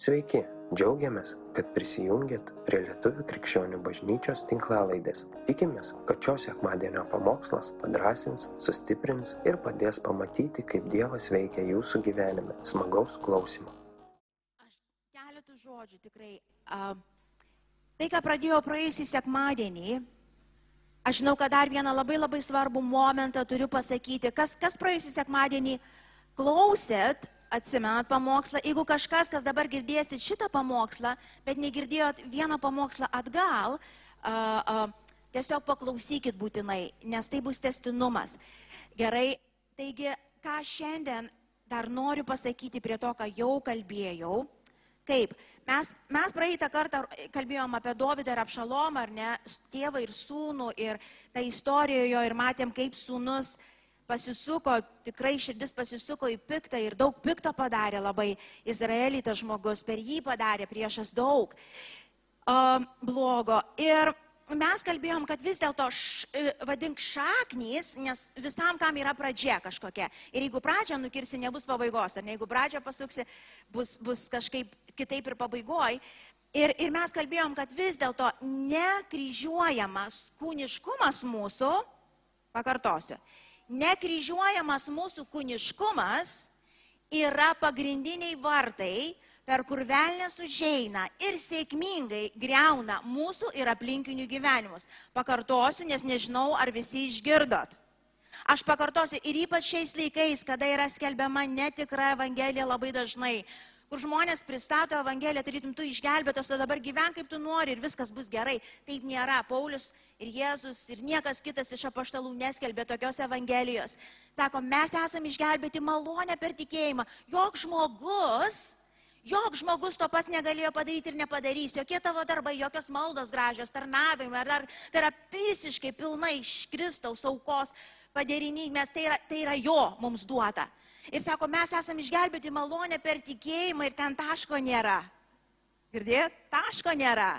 Sveiki, džiaugiamės, kad prisijungiat prie Lietuvų krikščionių bažnyčios tinklalaidės. Tikimės, kad šios sekmadienio pamokslas padrasins, sustiprins ir padės pamatyti, kaip Dievas veikia jūsų gyvenime. Smagaus klausimų. Aš keletų žodžių tikrai. A, tai, ką pradėjau praėjusį sekmadienį, aš žinau, kad dar vieną labai labai svarbų momentą turiu pasakyti. Kas, kas praėjusį sekmadienį klausėt, atsimenat pamokslą, jeigu kažkas, kas dabar girdėsit šitą pamokslą, bet negirdėjot vieną pamokslą atgal, a, a, tiesiog paklausykit būtinai, nes tai bus testinumas. Gerai, taigi, ką šiandien dar noriu pasakyti prie to, ką jau kalbėjau. Kaip? Mes, mes praeitą kartą kalbėjom apie Dovydą ir Apšalomą, ar ne, tėvą ir sūnų, ir tą istoriją jo, ir matėm, kaip sūnus pasisuko, tikrai širdis pasisuko į piktą ir daug pikto padarė labai Izraelį tas žmogus, per jį padarė priešas daug uh, blogo. Ir mes kalbėjom, kad vis dėlto vadink šaknys, nes visam kam yra pradžia kažkokia. Ir jeigu pradžią nukirsi, nebus pabaigos, ar ne, jeigu pradžią pasuksi, bus, bus kažkaip kitaip ir pabaigoj. Ir, ir mes kalbėjom, kad vis dėlto nekryžiuojamas kūniškumas mūsų, pakartosiu, nekryžiuojamas mūsų kūniškumas yra pagrindiniai vartai, per kur velnės užeina ir sėkmingai greuna mūsų ir aplinkinių gyvenimus. Pakartosiu, nes nežinau, ar visi išgirdot. Aš pakartosiu ir ypač šiais laikais, kada yra skelbiama netikra Evangelija labai dažnai, kur žmonės pristato Evangeliją, tarytum tu išgelbėtos, o dabar gyven kaip tu nori ir viskas bus gerai. Taip nėra. Paulius ir Jėzus ir niekas kitas iš apaštalų neskelbė tokios Evangelijos. Sako, mes esame išgelbėti malonę per tikėjimą. Jok žmogus Jok žmogus to pas negalėjo padaryti ir nepadarys. Jokie tavo darbai, jokios maldos gražios, tarnavimai. Ar, tai yra visiškai pilnai iš Kristaus aukos padariniai, nes tai yra, tai yra jo mums duota. Ir sako, mes esame išgelbėti malonę per tikėjimą ir ten taško nėra. Girdėt? Taško nėra.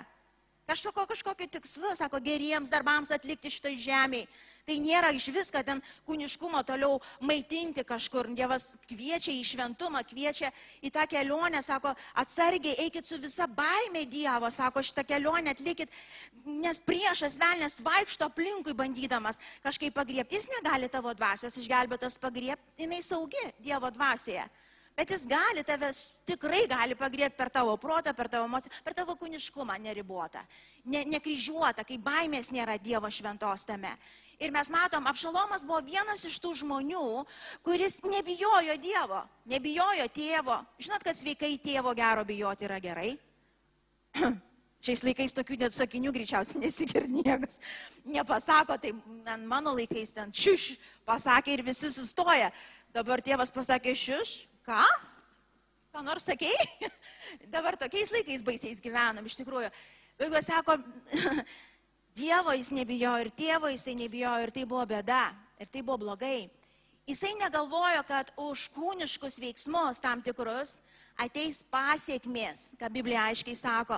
Kažkokio, kažkokio tikslu, sako, geriems darbams atlikti šitoj žemėje. Tai nėra iš viską ten kūniškumo toliau maitinti kažkur. Dievas kviečia į šventumą, kviečia į tą kelionę, sako, atsargiai eikit su visa baime Dievo, sako, šitą kelionę atlikit, nes priešas velnės vaikšto aplinkui bandydamas kažkaip pagriepti. Jis negali tavo dvasios išgelbėtos pagriepti, jinai saugi Dievo dvasioje. Bet jis gali tave, tikrai gali pagriebti per tavo protą, per tavo emociją, per tavo kūniškumą neribotą, ne, nekryžiuotą, kai baimės nėra Dievo šventos tame. Ir mes matom, Apšalomas buvo vienas iš tų žmonių, kuris nebijojo Dievo, nebijojo tėvo. Žinot, kad sveikai tėvo gero bijoti yra gerai? Šiais laikais tokių net sakinių greičiausiai nesigir niekas. Nepasako, tai mano laikais ten šiuš pasakė ir visi sustoja. Dabar tėvas pasakė šiuš, ką? Ką nors sakėjai? Dabar tokiais laikais baisiais gyvenam, iš tikrųjų. Jeigu sako, Dievo jis nebijojo ir tėvo jisai nebijojo ir tai buvo bėda ir tai buvo blogai. Jisai negalvojo, kad už kūniškus veiksmus tam tikrus ateis pasiekmės, ką Biblija aiškiai sako.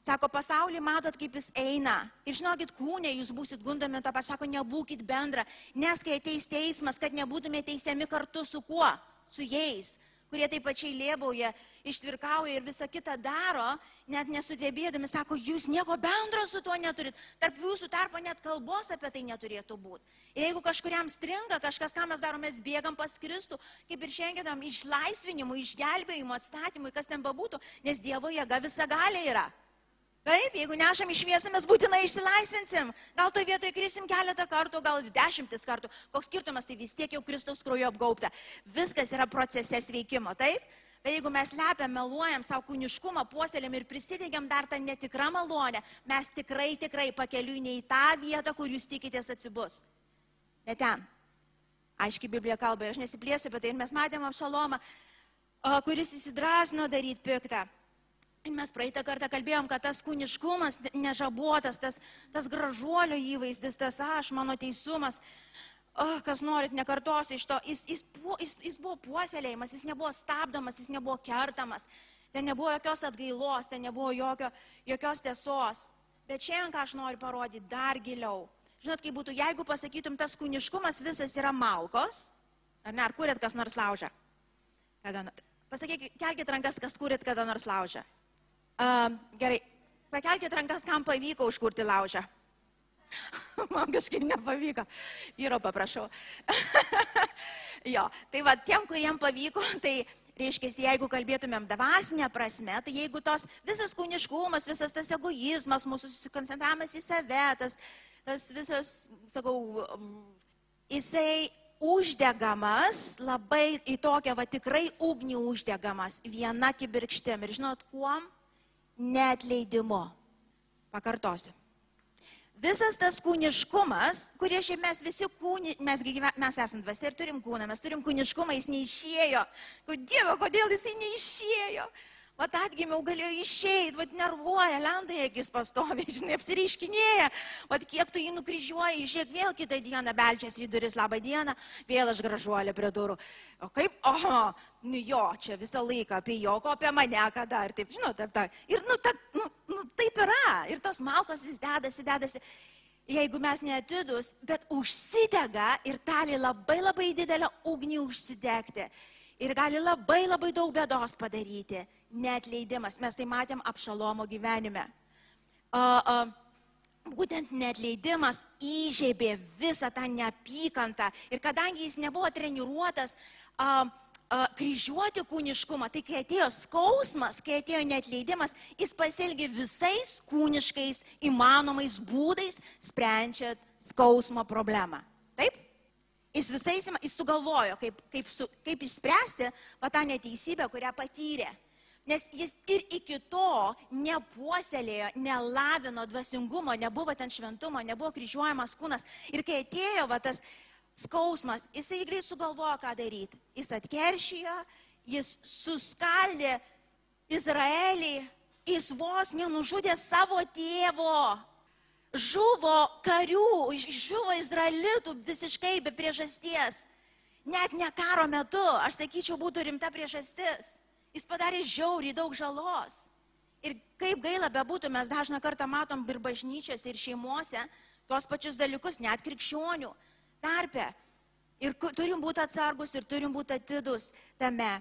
Sako, pasaulį matot, kaip jis eina. Ir žinokit, kūnė jūs būsit gundami to pačiu, sako, nebūkit bendra. Nes kai ateis teismas, kad nebūtumėte teisiami kartu su kuo? Su jais kurie taip pačiai lėbauja, ištvirkauja ir visą kitą daro, net nesudėbėdami, sako, jūs nieko bendro su tuo neturit, tarp jūsų tarpo net kalbos apie tai neturėtų būti. Ir jeigu kažkuriam stringa kažkas, ką mes darome, mes bėgam pas Kristų, kaip ir šiandien išlaisvinimui, išgelbėjimui, atstatymui, kas ten bebūtų, nes Dievo jėga visa galia yra. Taip, jeigu nešam į šviesą, mes būtinai išsilaisvinsim. Gal to vietoje krisim keletą kartų, gal dešimtis kartų. Koks skirtumas, tai vis tiek jau Kristaus kraujo apgaubta. Viskas yra procese sveikimo, taip? Bet jeigu mes lepiam, meluojam savo kūniškumą, puoselėm ir prisidengiam dar tą netikrą malonę, mes tikrai, tikrai pakeliui ne į tą vietą, kur jūs tikitės atsibus. Ne ten. Aiškiai Biblija kalba aš nesiplėsiu apie tai. Ir mes matėm apšalomą, kuris įsidrasino daryti piktą. Ir mes praeitą kartą kalbėjom, kad tas kūniškumas nežabotas, tas, tas gražuolio įvaizdis, tas aš, mano teisumas, oh, kas norit, nekartosiu iš to, jis, jis, jis, jis buvo puoselėjimas, jis nebuvo stabdomas, jis nebuvo kertamas, ten nebuvo jokios atgailos, ten nebuvo jokio, jokios tiesos. Bet šiandien ką aš noriu parodyti dar giliau. Žinot, kaip būtų, jeigu pasakytum, tas kūniškumas visas yra malkos, ar ne, ar kuriat kas nors laužą? Kada, Pasakykit, kelkite rankas, kas kūrit kada nors laužą. Uh, gerai, pakelkite rankas, kam pavyko užkurti laužą. Man kažkaip nepavyko. Vyro paprašau. jo, tai va, tiem, kuriem pavyko, tai reiškia, jeigu kalbėtumėm dvasinę prasme, tai jeigu tos visas kūniškumas, visas tas egoizmas, mūsų susikoncentravimas į save, tas, tas visas, sakau, jisai uždegamas, labai į tokią va tikrai ugnį uždegamas, viena kibirkštėm. Ir žinot, kuom? Neatleidimu. Pakartosiu visas tas kūniškumas, kurie šiaip mes visi kūni, mes, mes esame dvasia ir turim kūną, mes turim kūniškumą, jis neišėjo. Dieve, kodėl jisai neišėjo? Vat atgimiau, galėjo išeiti, vat nervuoja, lenda į akis pastoviai, žinai, apsireiškinėja, vat kiek tu jį nukryžiuoji, žiūrėk, vėl kitą dieną belčiasi į duris, labą dieną, vėl aš gražuolė prie durų. O kaip, oho, nu jo, čia visą laiką apie jo, o apie mane, kada ir taip, žinot, taip, taip. Ir, nu, ta, nu, nu, taip yra, ir tos malkos vis dedasi, dedasi jeigu mes neatidus, bet užsidega ir tali labai labai didelę ugnį užsidegti. Ir gali labai labai daug bėdos padaryti neatleidimas. Mes tai matėm apšalomo gyvenime. A, a, būtent neatleidimas įžeibė visą tą neapykantą. Ir kadangi jis nebuvo treniruotas a, a, kryžiuoti kūniškumą, tai kai atėjo skausmas, kai atėjo neatleidimas, jis pasielgė visais kūniškais įmanomais būdais, sprendžiant skausmo problemą. Taip? Jis visais, jis sugalvojo, kaip, kaip, su, kaip išspręsti va, tą neteisybę, kurią patyrė. Nes jis ir iki to nepuoselėjo, nelavino dvasingumo, nebuvo ten šventumo, nebuvo kryžiuojamas kūnas. Ir kai atėjo va, tas skausmas, jisai greit sugalvojo, ką daryti. Jis atkeršijo, jis suskaldė Izraelį, jis vos nenužudė savo tėvo. Žuvo karių, žuvo izraelitų visiškai be priežasties. Net ne karo metu, aš sakyčiau, būtų rimta priežastis. Jis padarė žiauriai daug žalos. Ir kaip gaila bebūtų, mes dažną kartą matom ir bažnyčiose, ir šeimuose tuos pačius dalykus, net krikščionių tarpe. Ir turim būti atsargus ir turim būti atidus tame.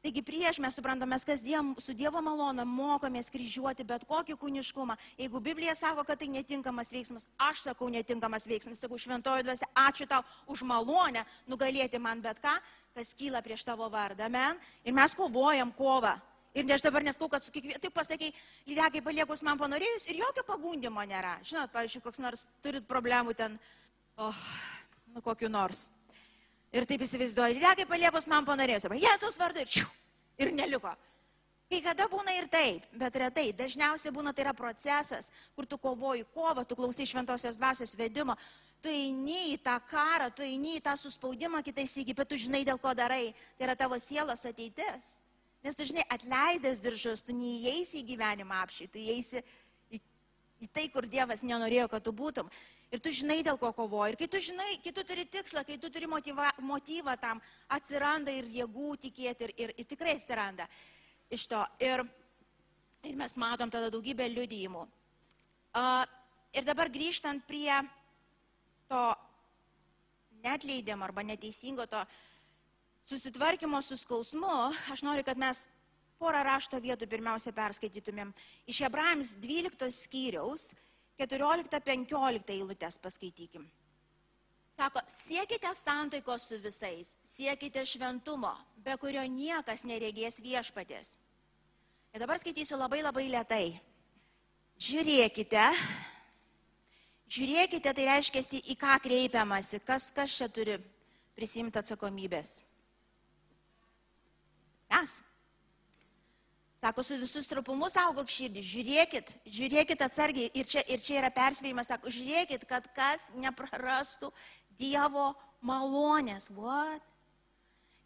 Taigi prieš mes suprantame, mes kasdien su Dievo malonu mokomės kryžiuoti bet kokį kūniškumą. Jeigu Biblija sako, kad tai netinkamas veiksmas, aš sakau netinkamas veiksmas, sakau šventojo dvasia, ačiū tau už malonę nugalėti man bet ką, kas kyla prieš tavo vardą. Amen. Ir mes kovojam kovą. Ir aš dabar neskau, kad su kiekvienu, taip pasakai, lydekai paliekus man panorėjus ir jokio pagundimo nėra. Žinot, pavyzdžiui, koks nors turit problemų ten, oh, nu kokiu nors. Ir taip įsivaizduoju, lydekai paliepus man panorėjus, Jėzus vardu ir čiu, ir neliko. Kai kada būna ir taip, bet retai, dažniausiai būna tai yra procesas, kur tu kovoji kovą, tu klausai šventosios dvasios vedimo, tu eini į tą karą, tu eini į tą suspaudimą kitais įgy, bet tu žinai, dėl ko darai, tai yra tavo sielos ateitis. Nes tu žinai, atleidęs diržus, tu neįeisi į gyvenimą apšį, tu įeisi į, į tai, kur Dievas nenorėjo, kad tu būtum. Ir tu žinai, dėl ko kovoji. Ir kai tu žinai, kai tu turi tikslą, kai tu turi motyva, motyvą tam, atsiranda ir jėgų tikėti, ir, ir, ir tikrai atsiranda iš to. Ir, ir mes matom tada daugybę liudijimų. Uh, ir dabar grįžtant prie to netleidimo arba neteisingo to susitvarkymo su skausmu, aš noriu, kad mes porą rašto vietų pirmiausia perskaitytumėm. Iš Hebrajams 12 skyriaus 14-15 eilutės paskaitykim. Sako, siekite santaikos su visais, siekite šventumo, be kurio niekas neregės viešpatės. Ir dabar skaitysiu labai labai lietai. Žiūrėkite, žiūrėkite, tai reiškia, į ką kreipiamasi, kas, kas čia turi prisimti atsakomybės. Mes. Sako, su visus trupumu saugok širdį, žiūrėkit, žiūrėkit atsargiai. Ir čia, ir čia yra perspėjimas, sako, žiūrėkit, kad kas neprarastų Dievo malonės. What?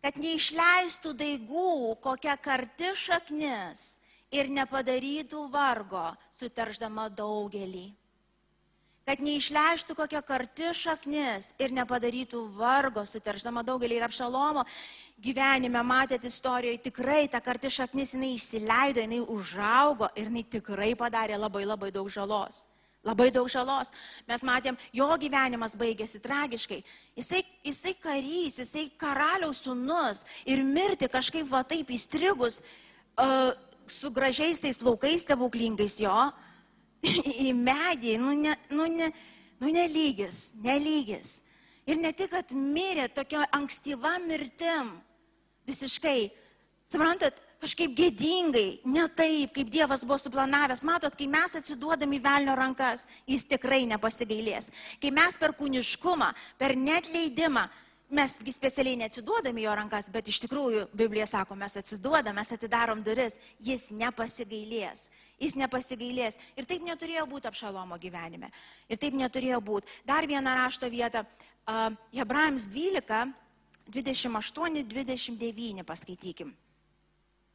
Kad neišleistų daigų kokia karti šaknis ir nepadarytų vargo, suterždama daugelį. Kad neišleistų kokia karti šaknis ir nepadarytų vargo, suterždama daugelį ir apšalomo gyvenime matėt istorijoje, tikrai ta karti šaknis jinai išsileido, jinai užaugo ir jinai tikrai padarė labai labai daug žalos. Labai daug žalos. Mes matėm, jo gyvenimas baigėsi tragiškai. Jisai, jisai karys, jisai karaliaus sunus ir mirti kažkaip va taip įstrigus uh, su gražiais tais plaukais stebuklingais jo į medį, nu, ne, nu, ne, nu nelygis, nelygis. Ir ne tik, kad mirė tokia ankstyva mirtim, visiškai, suprantat, kažkaip gėdingai, ne taip, kaip Dievas buvo suplanavęs. Matot, kai mes atsiduodam į velnio rankas, jis tikrai nepasigailės. Kai mes per kūniškumą, per netleidimą, mes specialiai neatsiduodam į jo rankas, bet iš tikrųjų Biblija sako, mes atsiduodam, mes atidarom duris, jis nepasigailės. Jis nepasigailės. Ir taip neturėjo būti apšalomo gyvenime. Ir taip neturėjo būti. Dar vieną rašto vietą. Hebrajams 12, 28, 29 paskaitykim.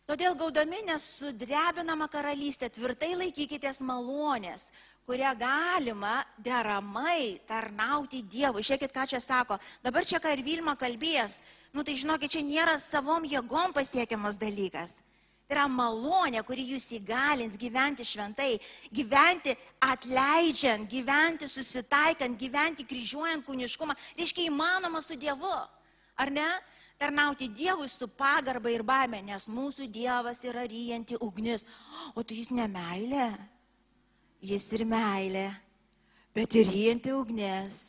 Todėl gaudami nesudrebinamą karalystę tvirtai laikykitės malonės, kurią galima deramai tarnauti Dievui. Žiūrėkit, ką čia sako. Dabar čia ką ir Vilma kalbės. Nu tai žinokit, čia nėra savom jėgom pasiekiamas dalykas. Tai yra malonė, kuri jūs įgalins gyventi šventai, gyventi atleidžiant, gyventi susitaikant, gyventi kryžiuojant kūniškumą. Reiškia įmanoma su Dievu. Ar ne? tarnauti Dievui su pagarba ir baime, nes mūsų Dievas yra ryjanti ugnis. O tai jis ne meilė, jis ir meilė, bet ir ryjanti ugnis.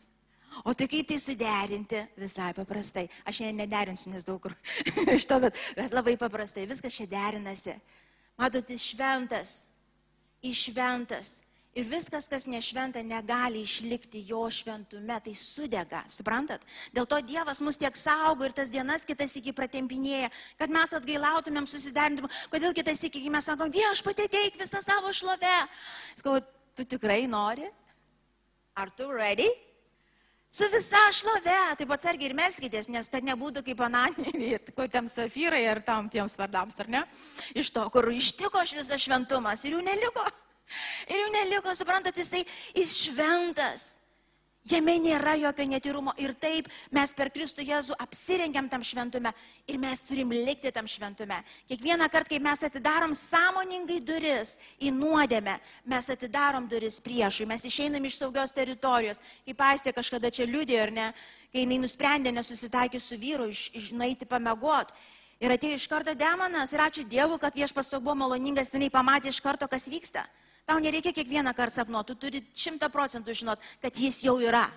O tai kaip tai suderinti? Visai paprastai. Aš šiandien nederinsiu, nes daug kur iš to, bet, bet labai paprastai. Viskas čia derinasi. Matote, šventas, išventas Ir viskas, kas nešventa, negali išlikti jo šventume, tai sudega, suprantat? Dėl to Dievas mus tiek saugo ir tas dienas kitas iki pratempinėja, kad mes atgailautumėm, susiderintumėm. Kodėl kitas iki mes sakom, viešpatė teik visą savo šlovę. Sakau, tu tikrai nori? Ar tu ready? Su visa šlove, taip atsargiai ir melskitės, nes kad nebūtų kaip ananiniai, kur tam safyrai ar tam tiems vardams, ar ne? Iš to, kur ištiko šis šventumas ir jų neliko. Ir jau neliko, suprantat, jisai, jis šventas. Jame nėra jokio netyrumo. Ir taip mes per Kristų Jėzų apsirengiam tam šventume ir mes turim likti tam šventume. Kiekvieną kartą, kai mes atidarom sąmoningai duris į nuodėmę, mes atidarom duris priešui, mes išeinam iš saugios teritorijos. Kaip aistė kažkada čia liūdė, ar ne, kai jinai nusprendė nesusitaikyti su vyru, iš, iš, nueiti pamiegot. Ir atėjo iš karto demonas ir ačiū Dievui, kad viešpas buvo maloningas, jinai pamatė iš karto, kas vyksta. Tau nereikia kiekvieną kartą sapnuoti, tu turi šimtą procentų žinot, kad jis jau yra.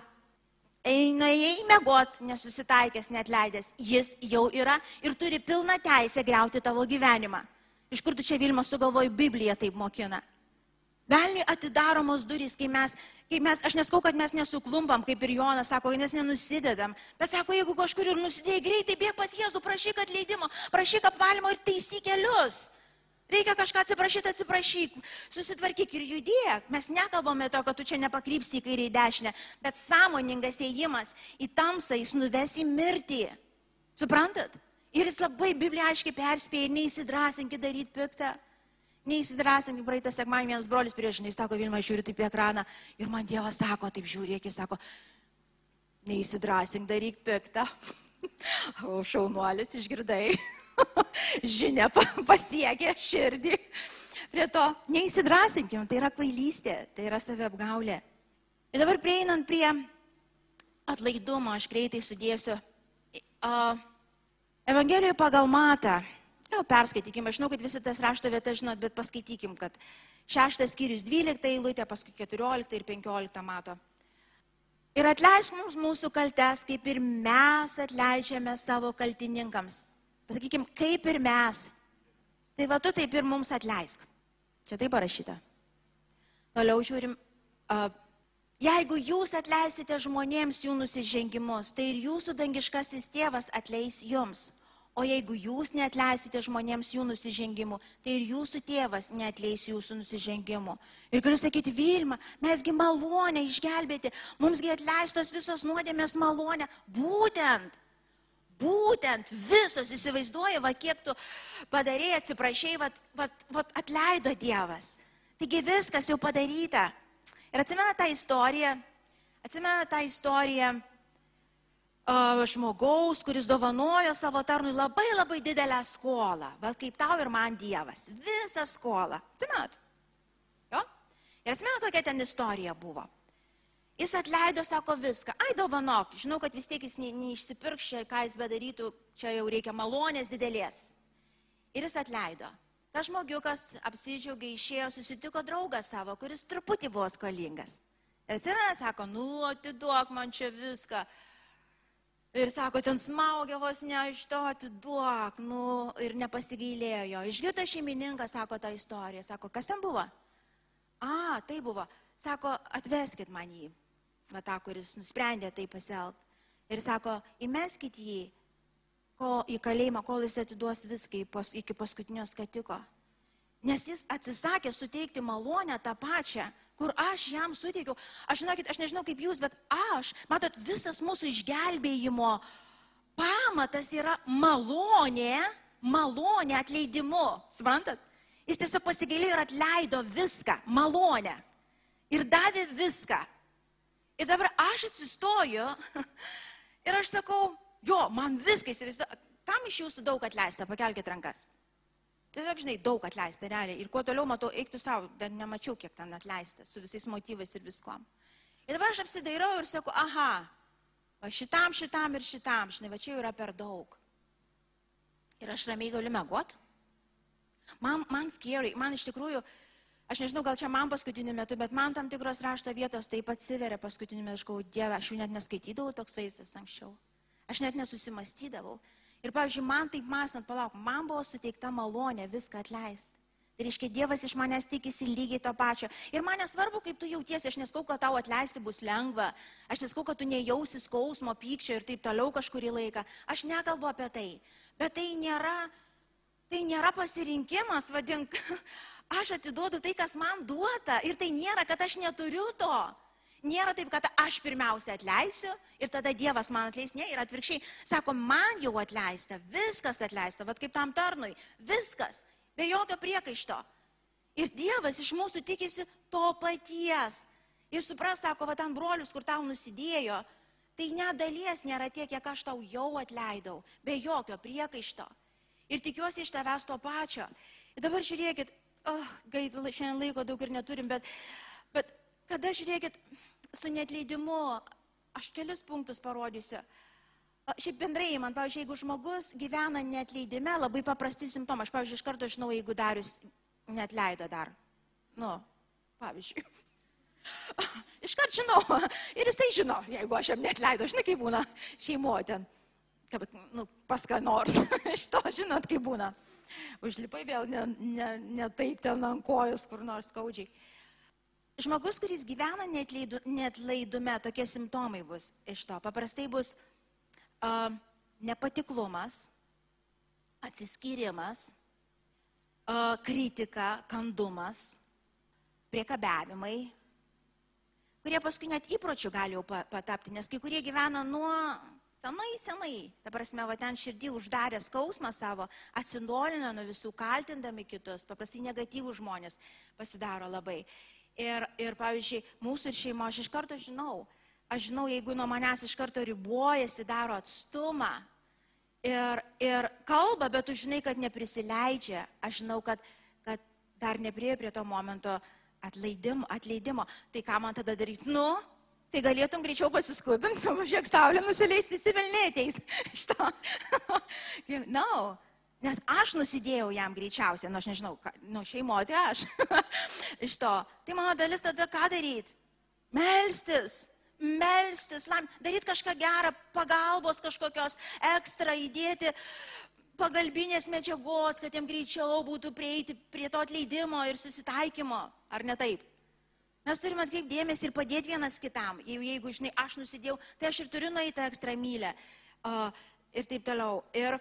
Eina į mėgot, nesusitaikęs, net leidęs, jis jau yra ir turi pilną teisę greuti tavo gyvenimą. Iš kur tu čia Vilma sugalvoji, Biblija taip mokina. Velniui atidaromos durys, kai mes, kai mes, aš neskau, kad mes nesuklumpam, kaip ir Jonas sako, nes nenusidedam. Bet sako, jeigu kažkur ir nusidėjai greitai, bėg pas Jėzų, prašyk atleidimo, prašyk apvalimo ir taisyk kelius. Reikia kažką atsiprašyti, atsiprašyk, susitvarkyk ir judėk. Mes nekalbame to, kad tu čia nepakrypsi į kairę į dešinę, bet sąmoningas ėjimas į tamsą jis nuves į mirtį. Suprantat? Ir jis labai Biblija aiškiai perspėja, neįsidrasinkit daryti piktą. Neįsidrasinkit, praeitą sekmanį vienas brolis prieš, jis sako, Vilma, žiūri taip į ekraną ir man Dievas sako, taip žiūri, jis sako, neįsidrasink daryk piktą. O šaunuolis išgirdai. žinia pasiekė širdį. Prie to neįsidrasinkim, tai yra kvailystė, tai yra saviapgaulė. Ir dabar prieinant prie atlaidumo, aš greitai sudėsiu. Uh, Evangelijoje pagal matą, gal perskaitykim, aš žinau, kad visi tas rašto vietas žinot, bet paskaitykim, kad šeštas skyrius 12 eilutė, paskui 14 ir 15 mato. Ir atleisk mums mūsų kaltes, kaip ir mes atleidžiame savo kaltininkams. Pasakykim, kaip ir mes. Tai va tu taip ir mums atleisk. Čia taip parašyta. Toliau žiūrim. Uh, Jeigu jūs atleisite žmonėms jų nusižengimus, tai ir jūsų dangiškasis tėvas atleis jums. O jeigu jūs neatleisite žmonėms jų nusižengimų, tai ir jūsų tėvas neatleis jūsų nusižengimų. Ir galiu sakyti, Vilma, mesgi malonę išgelbėti, mumsgi atleistos visos nuodėmės malonę. Būtent Būtent visos įsivaizduoja, va kiek tu padarėjai, atsiprašai, va, va, va atleido Dievas. Taigi viskas jau padaryta. Ir atsimena tą istoriją, atsimena tą istoriją žmogaus, kuris dovanojo savo tarnui labai labai didelę skolą. Va kaip tau ir man Dievas. Visą skolą. Atsimenat? Jo? Ir atsimenu, kokia ten istorija buvo. Jis atleido, sako viską. Ai, dovanok, žinau, kad vis tiek jis ne, neišsipirks čia, ką jis bedarytų, čia jau reikia malonės didelės. Ir jis atleido. Ta žmogiukas apsidžiaugė, išėjo, susitiko draugą savo, kuris truputį buvo skolingas. Ir jis sako, nu, atiduok man čia viską. Ir sako, ten smaugia vos ne iš to atiduok, nu, ir nepasigailėjo. Išgirdo šeimininkas, sako tą istoriją. Sako, kas ten buvo? A, tai buvo. Sako, atveskit man jį. Va tą, kuris nusprendė tai pasielgti. Ir sako, įmeskit jį ko, į kalėjimą, kol jis atiduos viską iki paskutinio skatiko. Nes jis atsisakė suteikti malonę tą pačią kur aš jam suteikiau. Aš, žinokit, aš nežinau kaip jūs, bet aš, matot, visas mūsų išgelbėjimo pamatas yra malonė, malonė atleidimu. Suprantat? Jis tiesiog pasigailėjo ir atleido viską, malonę. Ir davė viską. Ir dabar aš atsistoju ir aš sakau, jo, man viską įsivaizduoju. Kam iš jūsų daug atleista? Pakelkite rankas. Tiesiog, žinai, daug atleista, realiai. Ir kuo toliau matau, eiktų savo, dar nemačiau, kiek ten atleista, su visais motyvais ir viskom. Ir dabar aš apsidairau ir sakau, aha, va šitam, šitam ir šitam, žinai, va čia jau yra per daug. Ir aš ramiai galiu mėgot. Man, man scary, man iš tikrųjų, aš nežinau, gal čia man paskutiniu metu, bet man tam tikros rašto vietos taip atsiveria paskutiniu metu, aš galvoju, Dieve, aš jų net neskaitydavau toks vaizdas anksčiau. Aš net nesusimastydavau. Ir, pavyzdžiui, man taip mąstant, palauk, man buvo suteikta malonė viską atleisti. Tai reiškia, Dievas iš manęs tikisi lygiai to pačio. Ir man nesvarbu, kaip tu jautiesi, aš neskau, kad tau atleisti bus lengva, aš neskau, kad tu nejausi skausmo, pykčio ir taip toliau kažkurį laiką. Aš nekalbu apie tai. Bet tai nėra, tai nėra pasirinkimas, vadink. Aš atiduodu tai, kas man duota. Ir tai nėra, kad aš neturiu to. Nėra taip, kad aš pirmiausia atleisiu ir tada Dievas man atleis. Ne, ir atvirkščiai, sako, man jau atleista, viskas atleista, vad kaip tam tarnui, viskas, be jokio priekaišto. Ir Dievas iš mūsų tikisi to paties. Ir supras, sako, va ten brolius, kur tau nusidėjo, tai nedalies nėra tiek, kiek aš tau jau atleidau, be jokio priekaišto. Ir tikiuosi iš tavęs to pačio. Ir dabar žiūrėkit, oh, gaila, šiandien laiko daug ir neturim, bet, bet kada žiūrėkit, su netleidimu, aš kelius punktus parodysiu. Šiaip bendrai, man, pavyzdžiui, jeigu žmogus gyvena netleidime, labai paprasti simptomai. Aš, pavyzdžiui, iš karto žinau, jeigu darius netleido dar. Nu, pavyzdžiui. Iškart žinau. Ir jisai žino, jeigu aš jam netleido. Žinai, kaip būna šeimo ten. Kaip, nu, pas ką nors. Iš to žinot, kaip būna. Užlipai vėl ne, ne, ne taip ten ant kojos, kur nors skaudžiai. Žmogus, kuris gyvena netlaidume, tokie simptomai bus iš to. Paprastai bus uh, nepatiklumas, atsiskyrimas, uh, kritika, kandumas, priekabiavimai, kurie paskui net įpročių gali jau patapti, nes kai kurie gyvena nuo senai, senai, ta prasme, va ten širdį uždarė skausmą savo, atsidolina nuo visų, kaltindami kitus, paprastai negatyvų žmonės pasidaro labai. Ir, ir pavyzdžiui, mūsų ir šeimo aš iš karto žinau, aš žinau, jeigu nuo manęs iš karto ribojasi, daro atstumą ir, ir kalba, bet tu žinai, kad neprisileidžia, aš žinau, kad, kad dar nepriejo prie to momento atleidimo, atleidimo. Tai ką man tada daryti? Nu, tai galėtum greičiau pasiskubinti, pažiūrėk, saulė nusileis, visi vilnėteis. Šitą. no. Nes aš nusidėjau jam greičiausiai, nu aš nežinau, nu šeimo, tai aš iš to. Tai mano dalis tada ką daryti? Melstis, melstis, daryti kažką gerą, pagalbos kažkokios ekstra įdėti pagalbinės medžiagos, kad jam greičiau būtų prieiti prie to atleidimo ir susitaikymo, ar ne taip? Mes turime atkreipti dėmesį ir padėti vienas kitam. Jeigu, jeigu žinai, aš nusidėjau, tai aš ir turiu nueiti ekstra mylę uh, ir taip toliau. Ir,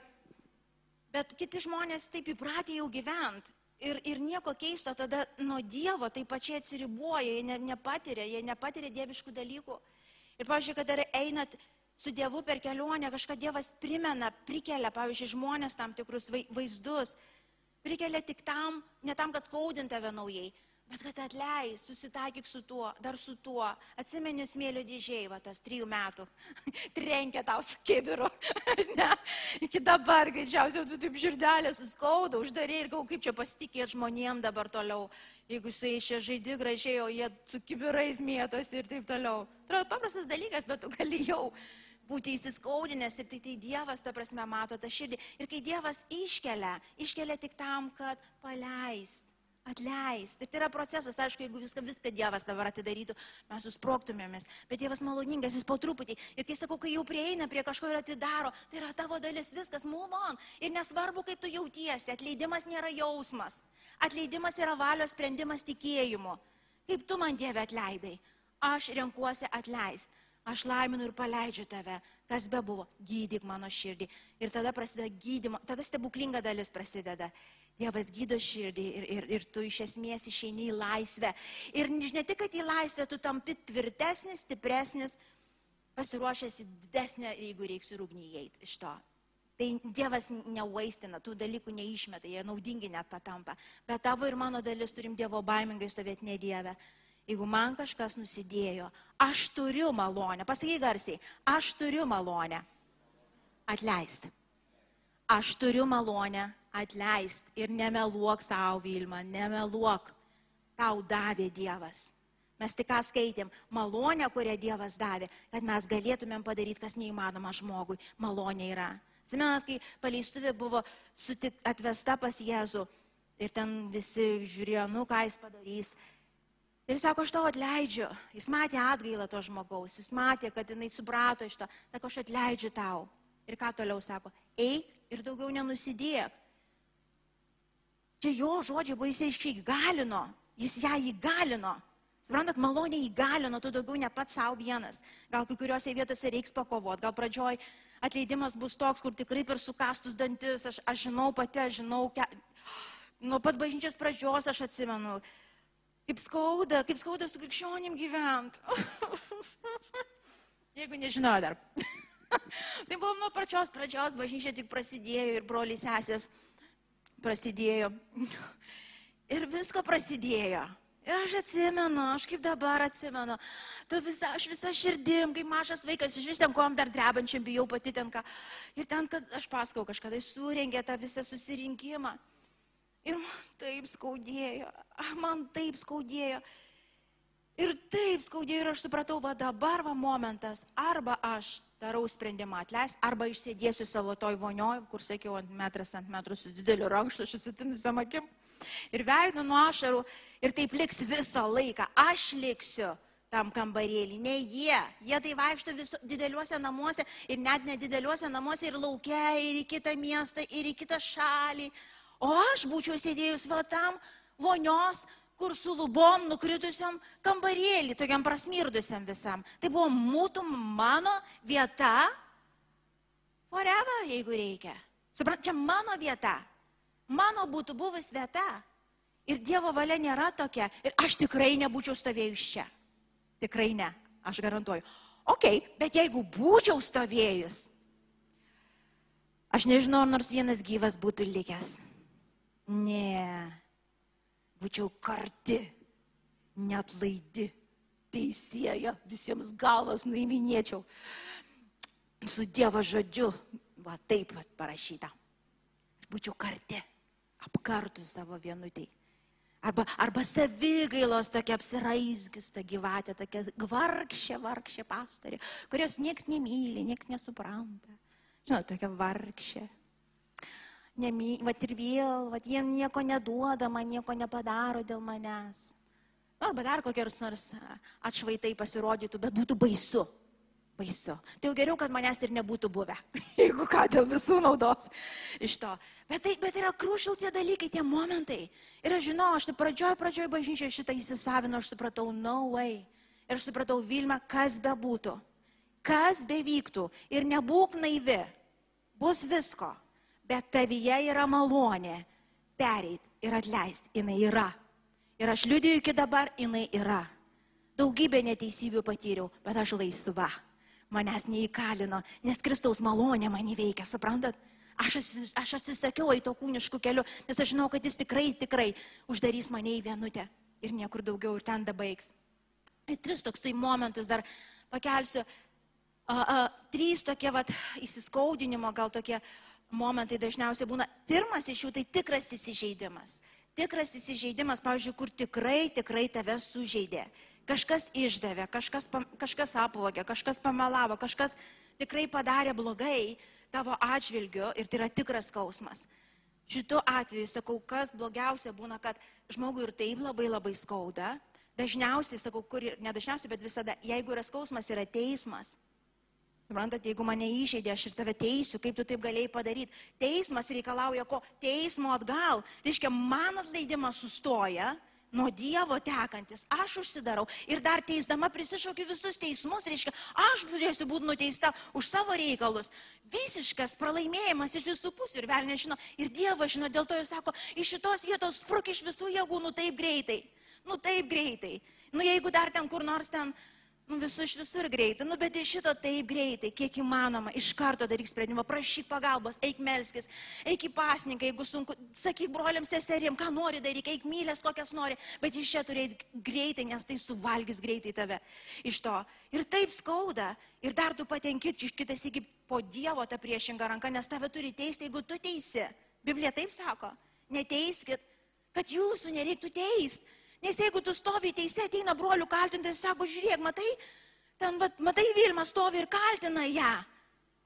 Bet kiti žmonės taip įpratę jau gyvent. Ir, ir nieko keisto, tada nuo Dievo taip pačiai atsiriboja, jie ne, nepatiria, jie nepatiria dieviškų dalykų. Ir, pavyzdžiui, kad ar einat su Dievu per kelionę, kažką Dievas primena, prikelia, pavyzdžiui, žmonės tam tikrus vaizdus, prikelia tik tam, ne tam, kad skaudint tave naujai, Bet kad atleis, susitaikyk su tuo, dar su tuo. Atsimeni smėlio dėžiai, va tas trijų metų. Trenkė tau su kibiru. ne, iki dabar greičiausiai tu taip žirdelė suskauda, uždarė ir gal kaip čia pasitikėti žmonėm dabar toliau. Jeigu su jais čia žaidi gražiai, o jie su kibirais mėtosi ir taip toliau. Tai yra paprastas dalykas, bet tu gali jau būti įsiskaudinęs ir tai, tai Dievas, ta prasme, mato tą širdį. Ir kai Dievas iškelia, iškelia tik tam, kad paleist Atleist. Ir tai yra procesas, aišku, jeigu viską, viską Dievas dabar atidarytų, mes susproktumėmės. Bet Dievas maloningas, jis po truputį. Ir kai sakau, kai jau prieina prie kažko ir atidaro, tai yra tavo dalis, viskas, move on. Ir nesvarbu, kaip tu jautiesi, atleidimas nėra jausmas. Atleidimas yra valios sprendimas tikėjimu. Kaip tu man Dieve atleidai? Aš renkuosi atleist. Aš laiminu ir paleidžiu tave, kas be buvo, gydyk mano širdį. Ir tada prasideda gydymo, tada stebuklinga dalis prasideda. Dievas gydo širdį ir, ir, ir tu iš esmės išeini į laisvę. Ir ne tik, kad į laisvę tu tampi tvirtesnis, stipresnis, pasiruošęs į didesnę, jeigu reiks ir ugnį įeiti iš to. Tai Dievas nevaistina, tų dalykų neišmeta, jie naudingi net patampa. Bet tavo ir mano dalis turim Dievo baimingai stovėti ne Dieve. Jeigu man kažkas nusidėjo, aš turiu malonę, pasakyk garsiai, aš turiu malonę atleisti. Aš turiu malonę atleist ir nemeluok savo Vilma, nemeluok. Tau davė Dievas. Mes tik ką skaitėm, malonę, kurią Dievas davė, kad mes galėtumėm padaryti, kas neįmanoma žmogui. Malonė yra. Simenat, kai paleistuvė buvo sutik, atvesta pas Jėzų ir ten visi žiūrėjo, nu ką jis padarys. Ir sako, aš tau atleidžiu. Jis matė atgailą to žmogaus, jis matė, kad jinai suprato iš to. Sako, aš atleidžiu tau. Ir ką toliau sako, eik ir daugiau nenusidėk. Čia jo žodžiai buvo, jis aiškiai įgalino, jis ją įgalino. Suprantat, malonė įgalino, tu daugiau ne pats savo vienas. Gal kai kuriuose vietose reiks pakovoti, gal pradžioj atleidimas bus toks, kur tikrai per sukastus dantis, aš, aš žinau pati, aš žinau, ke... nuo pat bažnyčios pradžios aš atsimenu, kaip skauda, kaip skauda su krikščionim gyventi. Jeigu nežinau dar. tai buvo nuo pačios pradžios, bažnyčia tik prasidėjo ir broliai sesės prasidėjo. Ir visko prasidėjo. Ir aš atsimenu, aš kaip dabar atsimenu, tu visa, aš visą širdim, kaip mažas vaikas, iš vis ten kom dar drebančiam bijau pati ten ką. Ir ten, kad aš pasakau, kažkada surengė tą visą susirinkimą. Ir man taip skaudėjo, man taip skaudėjo. Ir taip skaudėjo ir aš supratau, va dabar va momentas, arba aš darau sprendimą atleisti, arba išsėdėsiu savo toj vonioj, kur sakiau, ant metras ant metrų su dideliu rankšluošiu, sutinusiam akim ir veidu nuo ašarų ir taip liks visą laiką. Aš liksiu tam kambarėlį, ne jie. Jie tai vaikšto viso, dideliuose namuose ir net nedideliuose namuose ir laukia, ir į kitą miestą, ir į kitą šalį. O aš būčiau sėdėjus va tam vonios kur su lubom nukritusiam kambarėlį, tokiam prasmirdusiam visam. Tai buvo mūtų mano vieta, forever, jeigu reikia. Suprant, čia mano vieta. Mano būtų buvus vieta. Ir Dievo valia nėra tokia. Ir aš tikrai nebūčiau stovėjus čia. Tikrai ne, aš garantuoju. Ok, bet jeigu būčiau stovėjus, aš nežinau, ar nors vienas gyvas būtų likęs. Ne būčiau karti, net laidi, teisėja, visiems galvas nuiminėčiau. Su Dievo žodžiu, va taip va parašyta. Aš būčiau karti, apkartų savo vienutį. Arba, arba savigailos tokia apsiraizgis, ta gyvatė, tokia vargšė, vargšė pastorė, kurios nieks nemyli, nieks nesupranta. Žinot, tokia vargšė nemy, vat ir vėl, vat jiem nieko neduoda, man nieko nepadaro dėl manęs. Nu, arba dar kokios nors atšvaitai pasirodytų, bet būtų baisu. Baisu. Tai jau geriau, kad manęs ir nebūtų buvę. Jeigu ką, dėl visų naudos iš to. Bet tai bet yra krūšil tie dalykai, tie momentai. Ir aš žinau, aš tai pradžioj, pradžioj bažnyčio šitą įsisavinu, aš supratau, no way. Ir aš supratau, Vilma, kas be būtų. Kas bevyktų. Ir nebūk naivi. Bus visko bet tavyje yra malonė pereit ir atleisti. Jis yra. Ir aš liudiju iki dabar, jinai yra. Daugybę neteisybių patyriau, bet aš laisva. Manęs neįkalino, nes Kristaus malonė mane veikia, suprantat? Aš, aš atsisakiau į to kūniškų kelių, nes aš žinau, kad jis tikrai, tikrai uždarys mane į vienutę. ir niekur daugiau ir ten dabaigs. Ir tris toksai momentus dar pakelsiu. A, a, trys tokie vat, įsiskaudinimo gal tokie momentai dažniausiai būna. Pirmas iš jų tai tikras įsižeidimas. Tikras įsižeidimas, pavyzdžiui, kur tikrai, tikrai tave sužeidė. Kažkas išdavė, kažkas, kažkas apvogė, kažkas pamelavo, kažkas tikrai padarė blogai tavo atžvilgiu ir tai yra tikras skausmas. Šitu atveju, sakau, kas blogiausia būna, kad žmogui ir taip labai labai skauda. Dažniausiai, sakau, kur ir nedažniausiai, bet visada, jeigu yra skausmas, yra teismas. Suprantat, jeigu mane įžeidė, aš ir tave teisiu, kaip tu taip galėjai padaryti. Teismas reikalauja ko? Teismo atgal. Reiškia, man atleidimas sustoja, nuo Dievo tekantis, aš užsidarau ir dar teisdama prisišaukiu visus teismus, reiškia, aš turėsiu būti nuteista už savo reikalus. Visiškas pralaimėjimas iš visų pusių ir vėl nežino. Ir Dievas žino, dėl to jis sako, iš šitos vietos spruk iš visų jėgų, nu taip greitai, nu taip greitai. Nu jeigu dar ten kur nors ten Nu, visų iš visur greitai, nu, bet iš šito taip greitai, kiek įmanoma, iš karto daryk sprendimą, prašyk pagalbos, eik melskis, eik į pasninką, jeigu sunku, sakyk broliams, seserim, ką nori daryti, eik mylės, kokias nori, bet iš čia turėti greitai, nes tai suvalgys greitai tave iš to. Ir taip skauda, ir dar tu patenki kitas iki po Dievo tą priešingą ranką, nes tave turi teisti, jeigu tu teisi. Biblija taip sako, neteiskit, kad jūsų nereiktų teisti Nes jeigu tu stovi teise, ateina brolių kaltintas, sako, žiūrėk, matai, ten, vat, matai, Vilma stovi ir kaltina ją.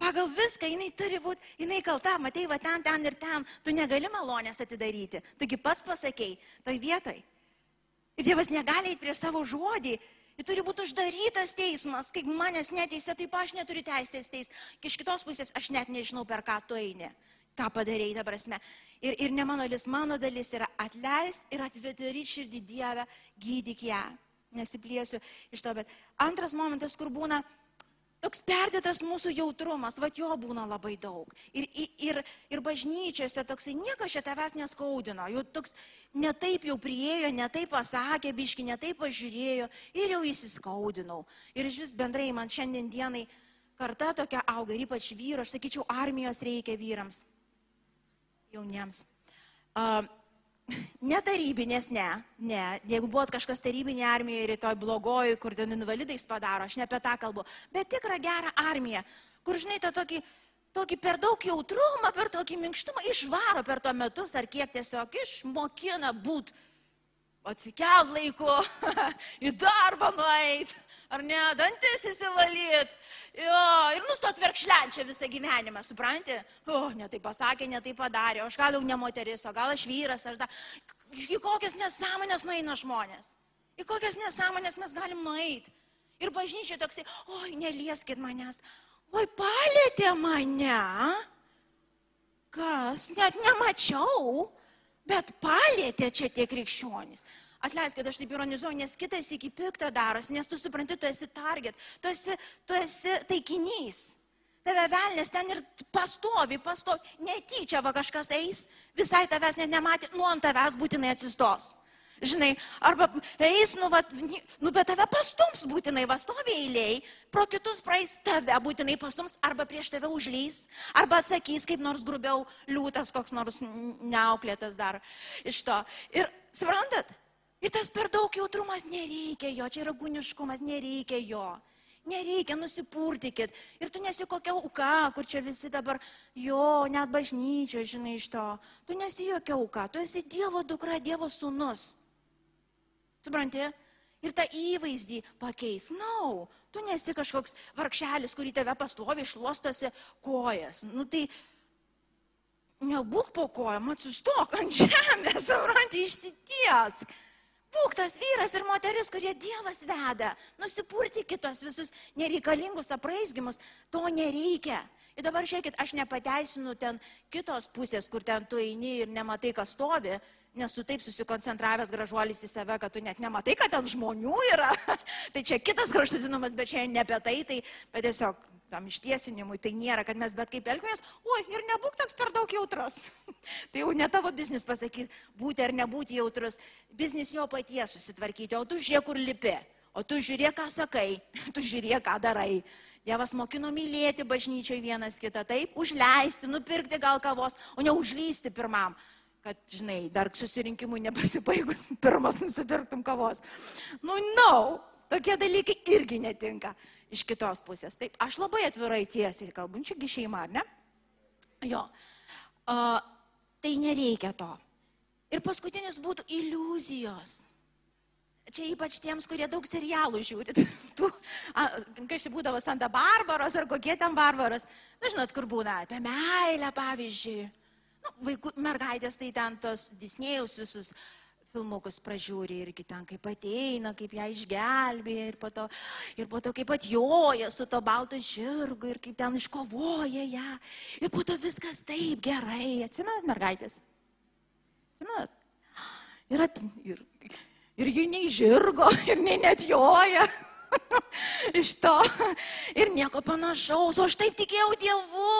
Pagal viską jinai turi būti, jinai kalta, matai, va ten, ten ir ten, tu negali malonės atidaryti. Taigi pats pasakėjai, toj vietoj. Ir Dievas negali eiti prie savo žodį. Ir turi būti uždarytas teismas, kaip manęs neteisė, taip aš neturiu teisės teis. Iš kitos pusės aš net nežinau, per ką tu eini ką padarėjai, ta prasme. Ir, ir ne mano dalis, mano dalis yra atleist ir atvidaryti širdį Dievę, gydyk ją. Nesiplėsiu iš to, bet antras momentas, kur būna toks perdėtas mūsų jautrumas, va jo būna labai daug. Ir, ir, ir bažnyčiose toksai niekas čia tavęs neskaudino, jau toks netaip jau priejo, netaip pasakė, biški, netaip pažiūrėjo ir jau įsiskaudinau. Ir iš vis bendrai man šiandien dienai karta tokia auga ir ypač vyro, aš sakyčiau, armijos reikia vyrams jauniems. Uh, Ne tarybinės, ne, ne. Jeigu buvot kažkas tarybinė armija rytoj blogoji, kur ten invalidais padaro, aš ne apie tą kalbu, bet tikrą gerą armiją, kur, žinai, tą tokį, tokį per daug jautrumą, per tokį minkštumą išvaro per to metus, ar kiek tiesiog išmokina būt, atsikelt laiku, į darbą nueit, ar ne, dantis įsivalyt. Jo, ir nustot verkšlenčia visą gyvenimą, supranti? O, netai pasakė, netai padarė, aš gal jau ne moteris, o gal aš vyras, ar da. Į kokias nesąmonės nueina žmonės? Į kokias nesąmonės mes galim nueiti? Ir bažnyčia toksai, oi, nelieskit manęs, oi, palėtė mane. Kas? Net nemačiau, bet palėtė čia tie krikščionys. Atleisk, kad aš taip ironizuoju, nes kitas iki piktą darosi, nes tu supranti, tu esi target, tu esi, tu esi taikinys. Tave velnės ten ir pastovi, pastovi, netyčia va kažkas eis, visai tavęs net nematė, nu ant tavęs būtinai atsistos. Žinai, arba eis, nu, va, nu bet tave pastums būtinai, va stovi eiliai, pro kitus praeis tave būtinai pastums, arba prieš tave užlys, arba sakys kaip nors grubiau liūtas, koks nors neauklėtas dar iš to. Ir suprantat, Ir tas per daug jautrumas nereikia jo, čia yra gūniškumas, nereikia jo. Nereikia, nusipurtikit. Ir tu nesi kokia auka, kur čia visi dabar, jo, net bažnyčio, žinai, iš to. Tu nesi jokia auka, tu esi Dievo dukra, Dievo sūnus. Supranti? Ir tą įvaizdį pakeis. Na, no, tu nesi kažkoks varkšelis, kurį tave pastovi išlostosi kojas. Nu tai nebūk po kojam, atsistok ant žemės, supranti, išsitiesk. Būk tas vyras ir moteris, kurie Dievas veda. Nusipurti kitos visus nereikalingus apraizgimus. To nereikia. Ir dabar žiūrėkit, aš nepateisinu ten kitos pusės, kur ten tu eini ir nematai, kas stovi, nes tu taip susikoncentravęs gražuolis į save, kad tu net nematai, kad ten žmonių yra. tai čia kitas kraštutinumas, bet čia ne apie tai, tai bet tiesiog tam ištiesinimui, tai nėra, kad mes bet kaip elgmės, oi, ir nebūk toks per daug jautrus. tai jau ne tavo biznis pasakyti, būti ar nebūti jautrus, biznis jo paties susitvarkyti, o tu žiūrėk, kur lipi, o tu žiūrėk, ką sakai, tu žiūrėk, ką darai. Dievas mokino mylėti bažnyčiai vienas kitą, taip, užleisti, nupirkti gal kavos, o ne užlysti pirmam kad, žinai, dar susirinkimui nepasibaigus pirmas nusipirktum kavos. Nu, no, tokie dalykai irgi netinka iš kitos pusės. Taip, aš labai atvirai tiesiai kalbu, čiagi šeima, ar ne? Jo. Uh, tai nereikia to. Ir paskutinis būtų iliuzijos. Čia ypač tiems, kurie daug serialų žiūri. Tų, kas čia būdavo Santa Barbaros ar kokie ten barbaros. Na, žinot, kur būna apie meilę, pavyzdžiui. Nu, vaikų, mergaitės tai ten tos Disnėjus visus filmukus pražiūri irgi ten, kaip ateina, kaip ją išgelbėja ir po to, ir po to kaip atjoja su to balto žirgu ir kaip ten iškovoja ją. Ir po to viskas taip gerai. Atsimenat, mergaitės? Atsimenat? Ir, at, ir, ir jų nei žirgo, ir nei net joja. Iš to. Ir nieko panašaus. O aš taip tikėjau Dievu.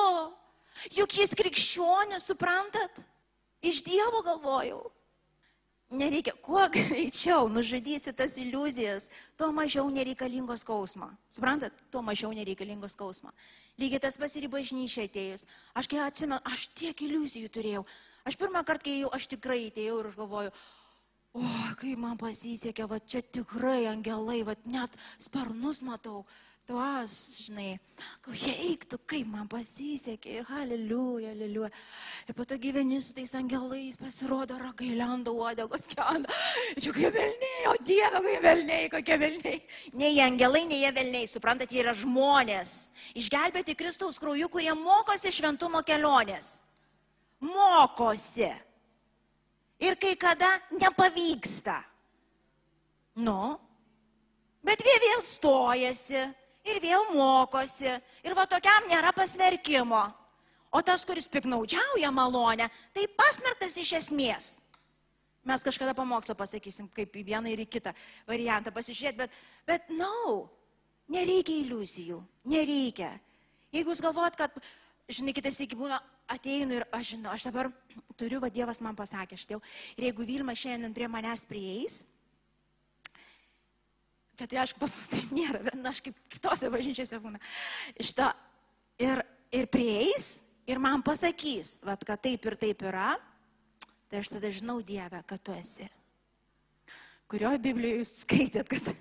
Juk jis krikščionis, suprantat? Iš Dievo galvojau. Nereikia, kuo greičiau nužudysi tas iliuzijas, tuo mažiau nereikalingo skausmo. Suprantat, tuo mažiau nereikalingo skausmo. Lygiai tas pats ir į bažnyčią atėjus. Aš kai atsimenu, aš tiek iliuzijų turėjau. Aš pirmą kartą, kai jau aš tikrai atėjau ir aš galvoju, o, kai man pasisekė, va čia tikrai angelai, va net sparnus matau tuos, žinai, eiktų, kaip man pasisekė, ir haliliuja, haliliuja. Ir po to gyveni su tais angelais, pasirodo ragai lenda uodegos kenda. Čia kokie velniai, o Dieve, kokie velniai, kokie velniai. Ne jie angelai, ne jie velniai, suprantate, jie yra žmonės. Išgelbėti Kristaus krauju, kurie mokosi šventumo kelionės. Mokosi. Ir kai kada nepavyksta. Nu, bet jie vėl stojasi ir vėl mokosi. Ir va tokiam nėra pasmerkimo. O tas, kuris piknaudžiauja malonę, tai pasmerktas iš esmės. Mes kažkada pamokslą pasakysim, kaip į vieną ir į kitą variantą pasižiūrėti, bet, bet, na, no, nereikia iliuzijų, nereikia. Jeigu jūs galvojat, kad, žinai, kitas iki būna, ateinu ir aš žinau, aš dabar turiu, va Dievas man pasakė, aš jau, ir jeigu Vilma šiandien prie manęs prieis, Čia tai aišku, pas mus taip nėra, bet na, aš kaip kitose bažnyčiose būna. To ir, ir prieis ir man pasakys, vat, kad taip ir taip yra, tai aš tada žinau Dievę, kad tu esi. Kurioje Biblijoje jūs skaitėt, kad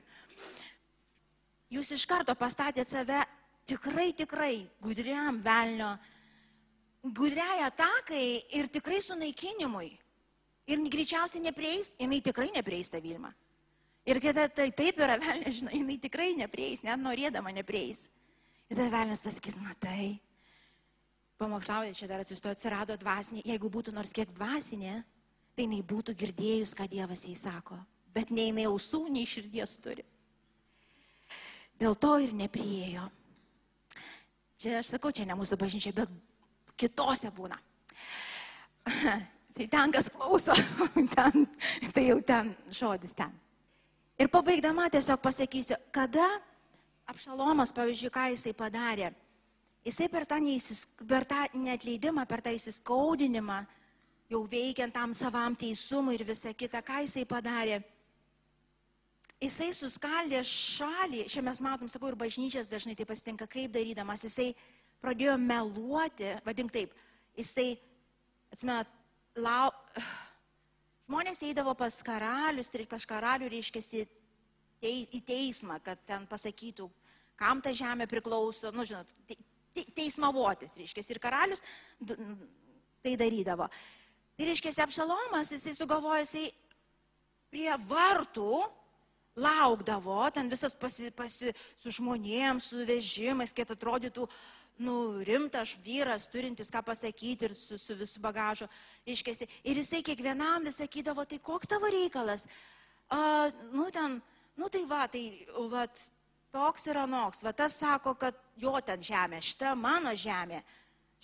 jūs iš karto pastatėt save tikrai, tikrai gudriam velnio, gudriai atakai ir tikrai sunaikinimui. Ir greičiausiai neprieis, jinai tikrai neprieis tą Vilmą. Ir kada tai taip yra, velnės, žinai, jinai tikrai neprieis, net norėdama neprieis. Ir tada velnės pasakys, matai, pamokslauja, čia dar atsistojo, atsirado dvasinė, jeigu būtų nors kiek dvasinė, tai jinai būtų girdėjus, ką Dievas jai sako. Bet nei jinai ausų, nei širdies turi. Dėl to ir nepriejo. Čia aš sakau, čia ne mūsų bažnyčia, bet kitose būna. tai ten kas klauso, ten, tai jau ten žodis ten. Ir pabaigdama tiesiog pasakysiu, kada Apšalomas, pavyzdžiui, ką jisai padarė. Jisai per tą, neįsis, per tą netleidimą, per tą įsiskaudinimą, jau veikiant tam savam teisumui ir visa kita, ką jisai padarė. Jisai suskaldė šalį, čia mes matom, sakau, ir bažnyčias dažnai tai pasitinka, kaip darydamas, jisai pradėjo meluoti, vadink taip, jisai, atsimenat, lau, Žmonės eidavo pas karalius ir pas karalių reiškia į teismą, kad ten pasakytų, kam ta žemė priklauso, nu, žinot, teismavotis, reiškia, ir karalius tai darydavo. Tai reiškia, apšalomas, jisai sugalvojo, jisai prie vartų laukdavo, ten visas pasi, pasi, su žmonėms, su vežimais, kiek atrodytų nu, rimtas vyras, turintis ką pasakyti ir su, su visų bagažu, iškėsi. Ir jisai kiekvienam vis sakydavo, tai koks tavo reikalas? A, nu, ten, nu tai va, tai va, toks ir anoks. Va tas sako, kad jo ten žemė, šita mano žemė.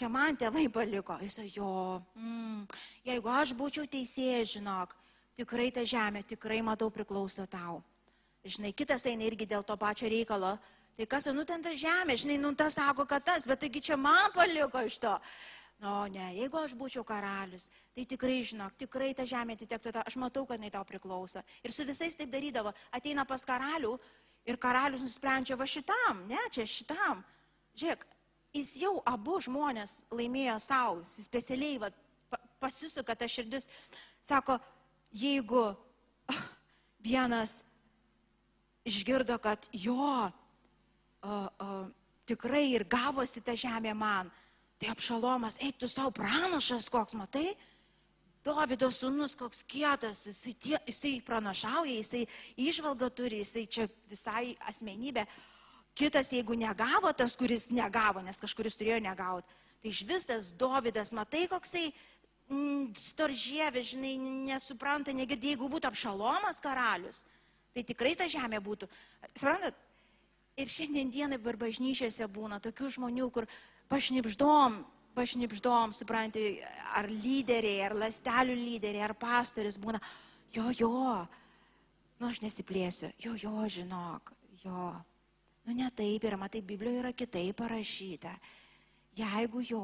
Čia man tėvai paliko. Jis sako, jo, mm, jeigu aš būčiau teisėjas, žinok, tikrai ta žemė, tikrai matau priklauso tau. Žinai, kitas eina irgi dėl to pačio reikalo Tai kas, nu ten ta žemė, žinai, nu tas sako, kad tas, bet taigi čia man paliko iš to. O ne, jeigu aš būčiau karalius, tai tikrai žinok, tikrai ta žemė atitektų, aš matau, kad jinai tau priklauso. Ir su visais taip darydavo. Ateina pas karalių ir karalius nusprendžia va šitam, ne, čia šitam. Žiūrėk, jis jau abu žmonės laimėjo savo, jis specialiai va, pasisuka ta širdis. Sako, jeigu vienas išgirdo, kad jo a, a, tikrai ir gavosi ta žemė man, tai apšalomas, eik tu savo pranašas koks, matai, Davido sūnus koks kietas, jisai, tie, jisai pranašauja, jisai išvalga turi, jisai čia visai asmenybė. Kitas, jeigu negavo, tas, kuris negavo, nes kažkuris turėjo negauti, tai iš vis tas Davidas, matai, koksai mm, storžėvė, žinai, nesupranta, negirdė, jeigu būtų apšalomas karalius, tai tikrai ta žemė būtų. Suprantat? Ir šiandien dienai bar bažnyčiose būna tokių žmonių, kur pašnipždom, pašnipždom, supranti, ar lyderiai, ar lastelių lyderiai, ar pastoris būna, jo, jo, nu aš nesiplėsiu, jo, jo, žinok, jo. Nu ne taip yra, matai, Biblijoje yra kitaip parašyta. Jeigu jo,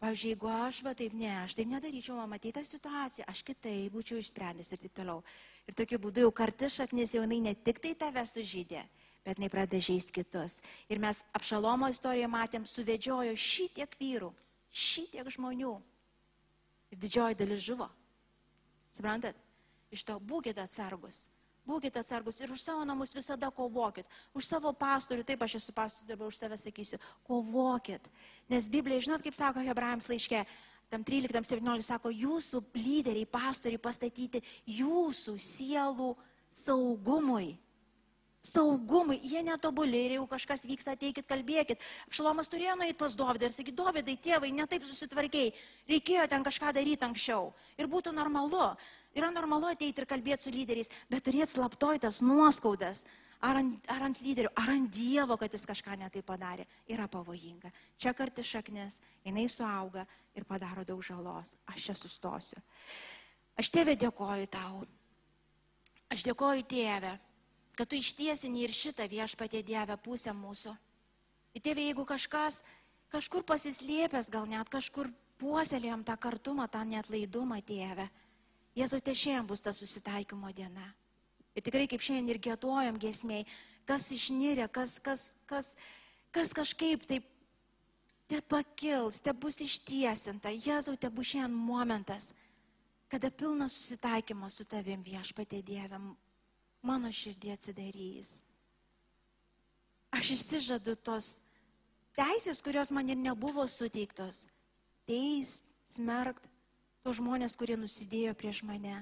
pavyzdžiui, jeigu aš va taip ne, aš taip nedaryčiau, man matyti tą situaciją, aš kitaip būčiau išsprendęs ir taip toliau. Ir tokiu būdu jau karti šaknis jau jinai ne tik tai tave sužydė, bet jinai pradeda žaisti kitus. Ir mes apšalomo istoriją matėm, suvedžiojo šitiek vyrų, šitiek žmonių. Ir didžioji dalis žuvo. Suprantat? Iš to būkite atsargus. Būkite atsargus ir už savo namus visada kovokit. Už savo pastorių, taip aš esu pastorius, dabar už save sakysiu, kovokit. Nes Biblija, žinot, kaip sako Hebrajams laiške, tam 13-17 sako, jūsų lyderiai, pastoriai pastatyti jūsų sielų saugumui saugumui, jie netobuli ir jeigu kažkas vyksta, ateikit, kalbėkit. Apšalomas turėjo nueiti pas Dovydą ir sakyti, Dovydai, tėvai, netaip susitvarkiai, reikėjo ten kažką daryti anksčiau. Ir būtų normalu. Yra normalu ateiti ir kalbėti su lyderiais, bet turėti slaptoitas nuoskaudas. Ar ant, ar ant lyderių, ar ant Dievo, kad jis kažką netai padarė, yra pavojinga. Čia karti šaknis, jinai suauga ir padaro daug žalos. Aš čia sustosiu. Aš tėvė dėkoju tau. Aš dėkoju tėvė kad tu ištiesini ir šitą viešpatė Dievę pusę mūsų. Ir tėvė, jeigu kažkas kažkur pasislėpęs, gal net kažkur puoselėjom tą kartumą, tą netlaidumą, tėvę, Jėzau, te šiandien bus ta susitaikymo diena. Ir tikrai kaip šiandien ir gėduojam gesmiai, kas išnyrė, kas, kas, kas, kas kažkaip taip te pakils, te bus ištiesinta. Jėzau, te bus šiandien momentas, kada pilnas susitaikymas su tavim viešpatė Dievėm mano širdį atsidarys. Aš išsižadu tos teisės, kurios man ir nebuvo suteiktos. Teist, smerkt, tos žmonės, kurie nusidėjo prieš mane.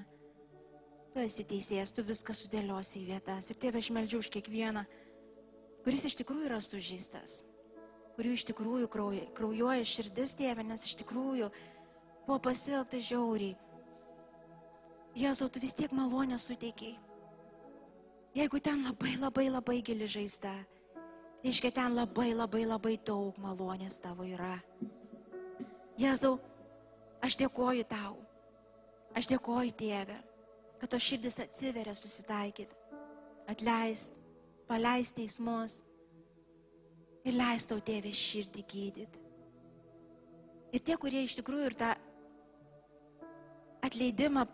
Tu esi teisėjas, tu viską sudėliosi į vietas. Ir tėve aš meldžiu už kiekvieną, kuris iš tikrųjų yra sužeistas, kurių iš tikrųjų krauj, kraujuoja širdis, tėve, nes iš tikrųjų buvo pasilgta žiauriai. Jėzau, tu vis tiek malonę suteikiai. Jeigu ten labai labai labai gili žaizda, reiškia ten labai labai labai daug malonės tavo yra. Jėzau, aš dėkoju tau, aš dėkoju tėvę, kad to širdis atsiveria susitaikyt, atleist, paleist teismus ir leist tau tėvė širdį gydyti. Ir tie, kurie iš tikrųjų ir tą atleidimą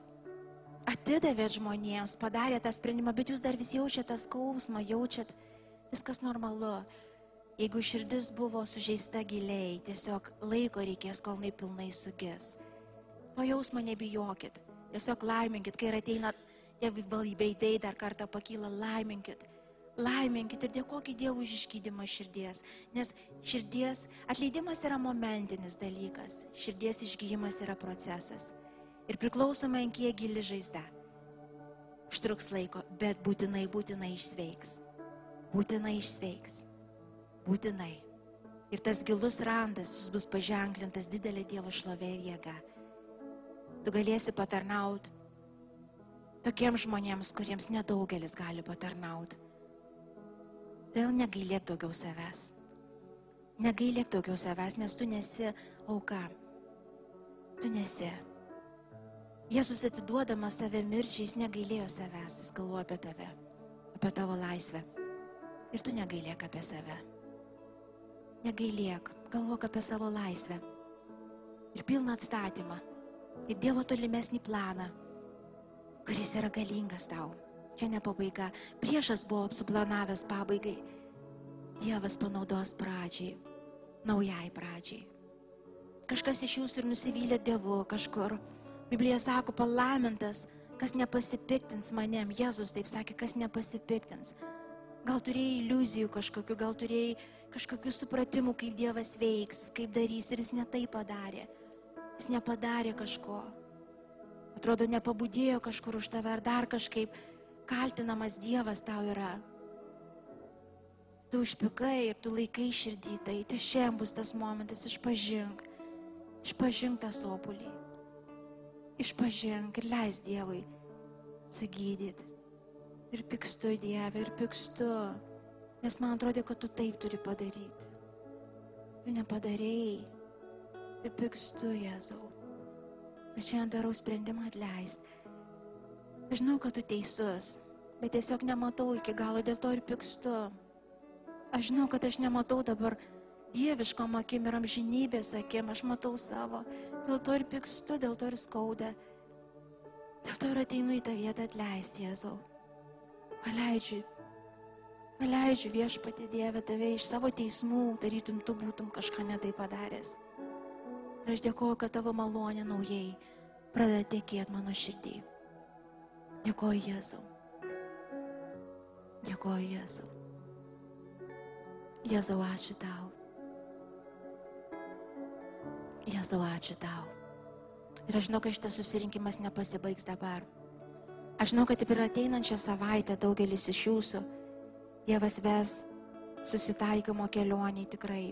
atidavėt žmonėms, padarė tą sprendimą, bet jūs dar vis jaučiat tą skausmą, jaučiat, viskas normalu. Jeigu širdis buvo sužeista giliai, tiesiog laiko reikės, kol jinai pilnai sugės. To jausmo nebijokit, tiesiog laiminkit, kai ateina tie veidai dar kartą pakyla, laiminkit. Laiminkit ir dėkokit Dievui už išgydymą širdies, nes širdies atleidimas yra momentinis dalykas, širdies išgyjimas yra procesas. Ir priklausomai, kiek gili žaizda. Užtruks laiko, bet būtinai, būtinai išsveiks. Būtinai išsveiks. Būtinai. Ir tas gilus randas jis bus paženklintas didelė Dievo šlovė ir jėga. Tu galėsi patarnauti tokiems žmonėms, kuriems nedaugelis gali patarnauti. Todėl negailėk daugiau savęs. Negailėk daugiau savęs, nes tu nesi auka. Tu nesi. Jėzus atiduodamas save mirčiai, jis negailėjo savęs, jis galvojo apie tave, apie tavo laisvę. Ir tu negailėk apie save. Negailėk, galvok apie savo laisvę. Ir pilną atstatymą. Ir Dievo tolimesnį planą, kuris yra galingas tau. Čia ne pabaiga. Priešas buvo suplanavęs pabaigai. Dievas panaudos pradžiai, naujai pradžiai. kažkas iš jūsų ir nusivylė Dievu kažkur. Biblija sako, palaimintas, kas nepasipiktins manim. Jėzus taip sakė, kas nepasipiktins. Gal turėjai iliuzijų kažkokių, gal turėjai kažkokių supratimų, kaip Dievas veiks, kaip darys ir jis netai padarė. Jis nepadarė kažko. Atrodo, nepabudėjo kažkur už tave ar dar kažkaip kaltinamas Dievas tau yra. Tu užpikai ir tu laikai širdį, tai tai šiandien bus tas momentas, išpažink, išpažink tą sopulį, išpažink ir leis Dievui sugydyti. Ir pikstu į Dievą, ir pikstu, nes man atrodo, kad tu taip turi padaryti. Tu nepadarėjai ir pikstu Jėzau. Aš šiandien darau sprendimą atleisti. Aš žinau, kad tu teisus, bet tiesiog nematau iki galo, dėl to ir pikstu. Aš žinau, kad aš nematau dabar dieviškom akim ir amžinybės akim, aš matau savo. Dėl to ir pikstu, dėl to ir skauda. Dėl to ir ateinu į tą vietą atleisti, Jėzau. Paleidžiu, paleidžiu viešpatį Dievę tave iš savo teismų, tarytum tu būtum kažką netai padaręs. Ir aš dėkoju, kad tavo malonė naujai pradeda tekėti mano širdį. Dėkoju Jėzau. Dėkoju Jėzau. Jėzau, ačiū tau. Jėzau, ačiū tau. Ir aš žinau, kad šitas susirinkimas nepasibaigs dabar. Aš žinau, kad ir ateinančią savaitę daugelis iš jūsų Dievas ves susitaikymo kelionį tikrai,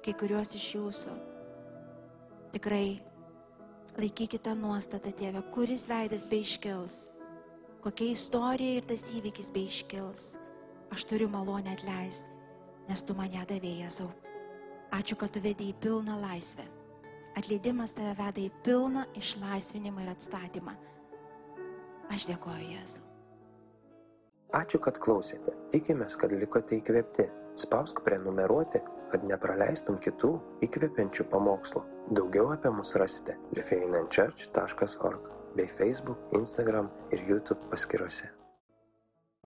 kai kuriuos iš jūsų. Tikrai laikykite nuostatą, Dieve, kuris veidas bei iškils, kokia istorija ir tas įvykis bei iškils. Aš turiu malonę atleisti, nes tu mane davėjęsau. Ačiū, kad tu vedai į pilną laisvę. Atleidimas tave veda į pilną išlaisvinimą ir atstatymą. Aš dėkoju Jėzau. Ačiū, kad klausėte. Tikimės, kad likote įkvėpti. Spausk prenumeruoti, kad nepraleistum kitų įkvepiančių pamokslų. Daugiau apie mus rasite lifeinanchurch.org bei Facebook, Instagram ir YouTube paskiruose.